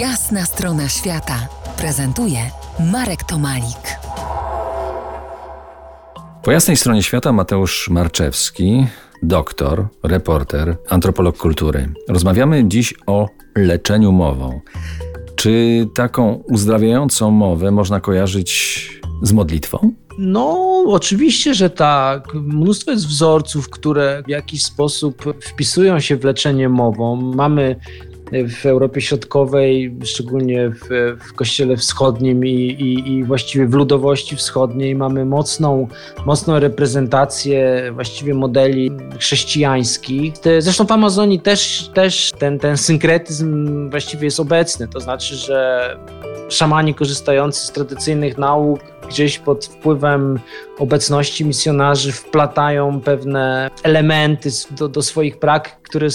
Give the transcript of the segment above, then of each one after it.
Jasna strona świata prezentuje Marek Tomalik. Po jasnej stronie świata Mateusz Marczewski, doktor, reporter, antropolog kultury. Rozmawiamy dziś o leczeniu mową. Czy taką uzdrawiającą mowę można kojarzyć z modlitwą? No, oczywiście, że tak. Mnóstwo jest wzorców, które w jakiś sposób wpisują się w leczenie mową. Mamy w Europie Środkowej, szczególnie w, w Kościele Wschodnim i, i, i, właściwie w ludowości wschodniej mamy mocną, mocną reprezentację właściwie modeli chrześcijańskich. Zresztą w Amazonii też, też ten, ten synkretyzm właściwie jest obecny, to znaczy, że szamani korzystający z tradycyjnych nauk gdzieś pod wpływem obecności misjonarzy wplatają pewne elementy do, do, swoich praktyk, które,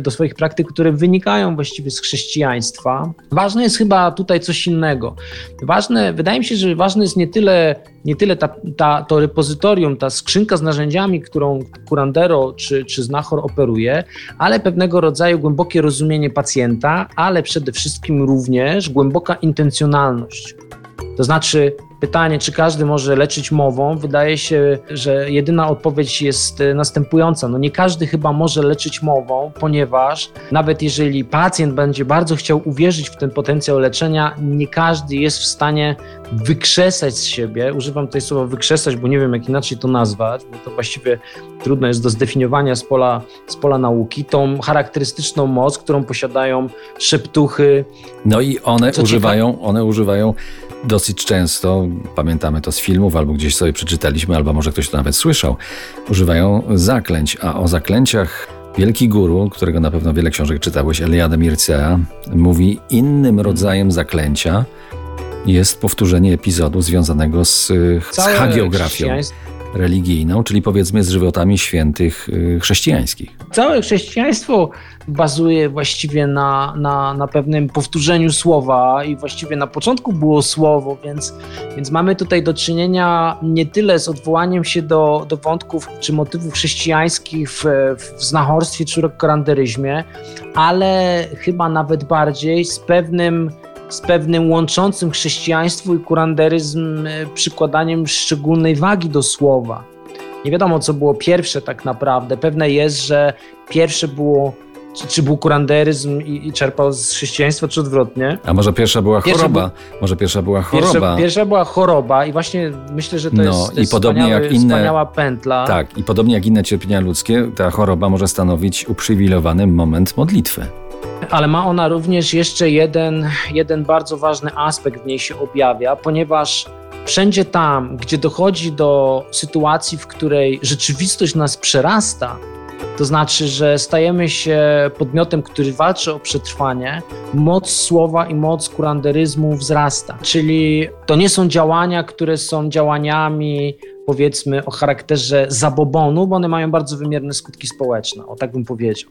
do swoich praktyk, które wynikają właściwie z chrześcijaństwa. Ważne jest chyba tutaj coś innego. Ważne, wydaje mi się, że ważne jest nie tyle, nie tyle ta, ta, to repozytorium, ta skrzynka z narzędziami, którą Curandero czy, czy Znachor operuje, ale pewnego rodzaju głębokie rozumienie pacjenta, ale przede wszystkim również głęboka intencjonalność. To znaczy, pytanie, czy każdy może leczyć mową, wydaje się, że jedyna odpowiedź jest e, następująca. No nie każdy chyba może leczyć mową, ponieważ nawet jeżeli pacjent będzie bardzo chciał uwierzyć w ten potencjał leczenia, nie każdy jest w stanie wykrzesać z siebie, używam tutaj słowa wykrzesać, bo nie wiem jak inaczej to nazwać, bo to właściwie trudno jest do zdefiniowania z pola, z pola nauki, tą charakterystyczną moc, którą posiadają szeptuchy. No i one używają, one używają dosyć często, pamiętamy to z filmów, albo gdzieś sobie przeczytaliśmy, albo może ktoś to nawet słyszał, używają zaklęć, a o zaklęciach Wielki guru, którego na pewno wiele książek czytałeś, Eliade Mircea, mówi innym rodzajem zaklęcia jest powtórzenie epizodu związanego z, z hagiografią religijną, czyli powiedzmy z żywotami świętych y, chrześcijańskich. Całe chrześcijaństwo bazuje właściwie na, na, na pewnym powtórzeniu słowa i właściwie na początku było słowo, więc, więc mamy tutaj do czynienia nie tyle z odwołaniem się do, do wątków czy motywów chrześcijańskich w, w znachorstwie czy koranderyzmie, ale chyba nawet bardziej z pewnym z pewnym łączącym chrześcijaństwo i kuranderyzm e, przykładaniem szczególnej wagi do słowa. Nie wiadomo, co było pierwsze tak naprawdę. Pewne jest, że pierwsze było czy, czy był kuranderyzm i, i, czerpał z chrześcijaństwa, czy odwrotnie. A może pierwsza była choroba? może pierwsza była choroba. Pierwsza, pierwsza, była choroba i właśnie myślę, że to no, jest, to i podobnie jak inne, wspaniała pętla. Tak, i podobnie jak inne cierpienia ludzkie, ta choroba może stanowić uprzywilejowany moment modlitwy ale ma ona również jeszcze jeden, jeden bardzo ważny aspekt w niej się objawia, ponieważ wszędzie tam, gdzie dochodzi do sytuacji, w której rzeczywistość nas przerasta, to znaczy, że stajemy się podmiotem, który walczy o przetrwanie, moc słowa i moc kuranderyzmu wzrasta. Czyli to nie są działania, które są działaniami powiedzmy o charakterze zabobonu, bo one mają bardzo wymierne skutki społeczne, o tak bym powiedział.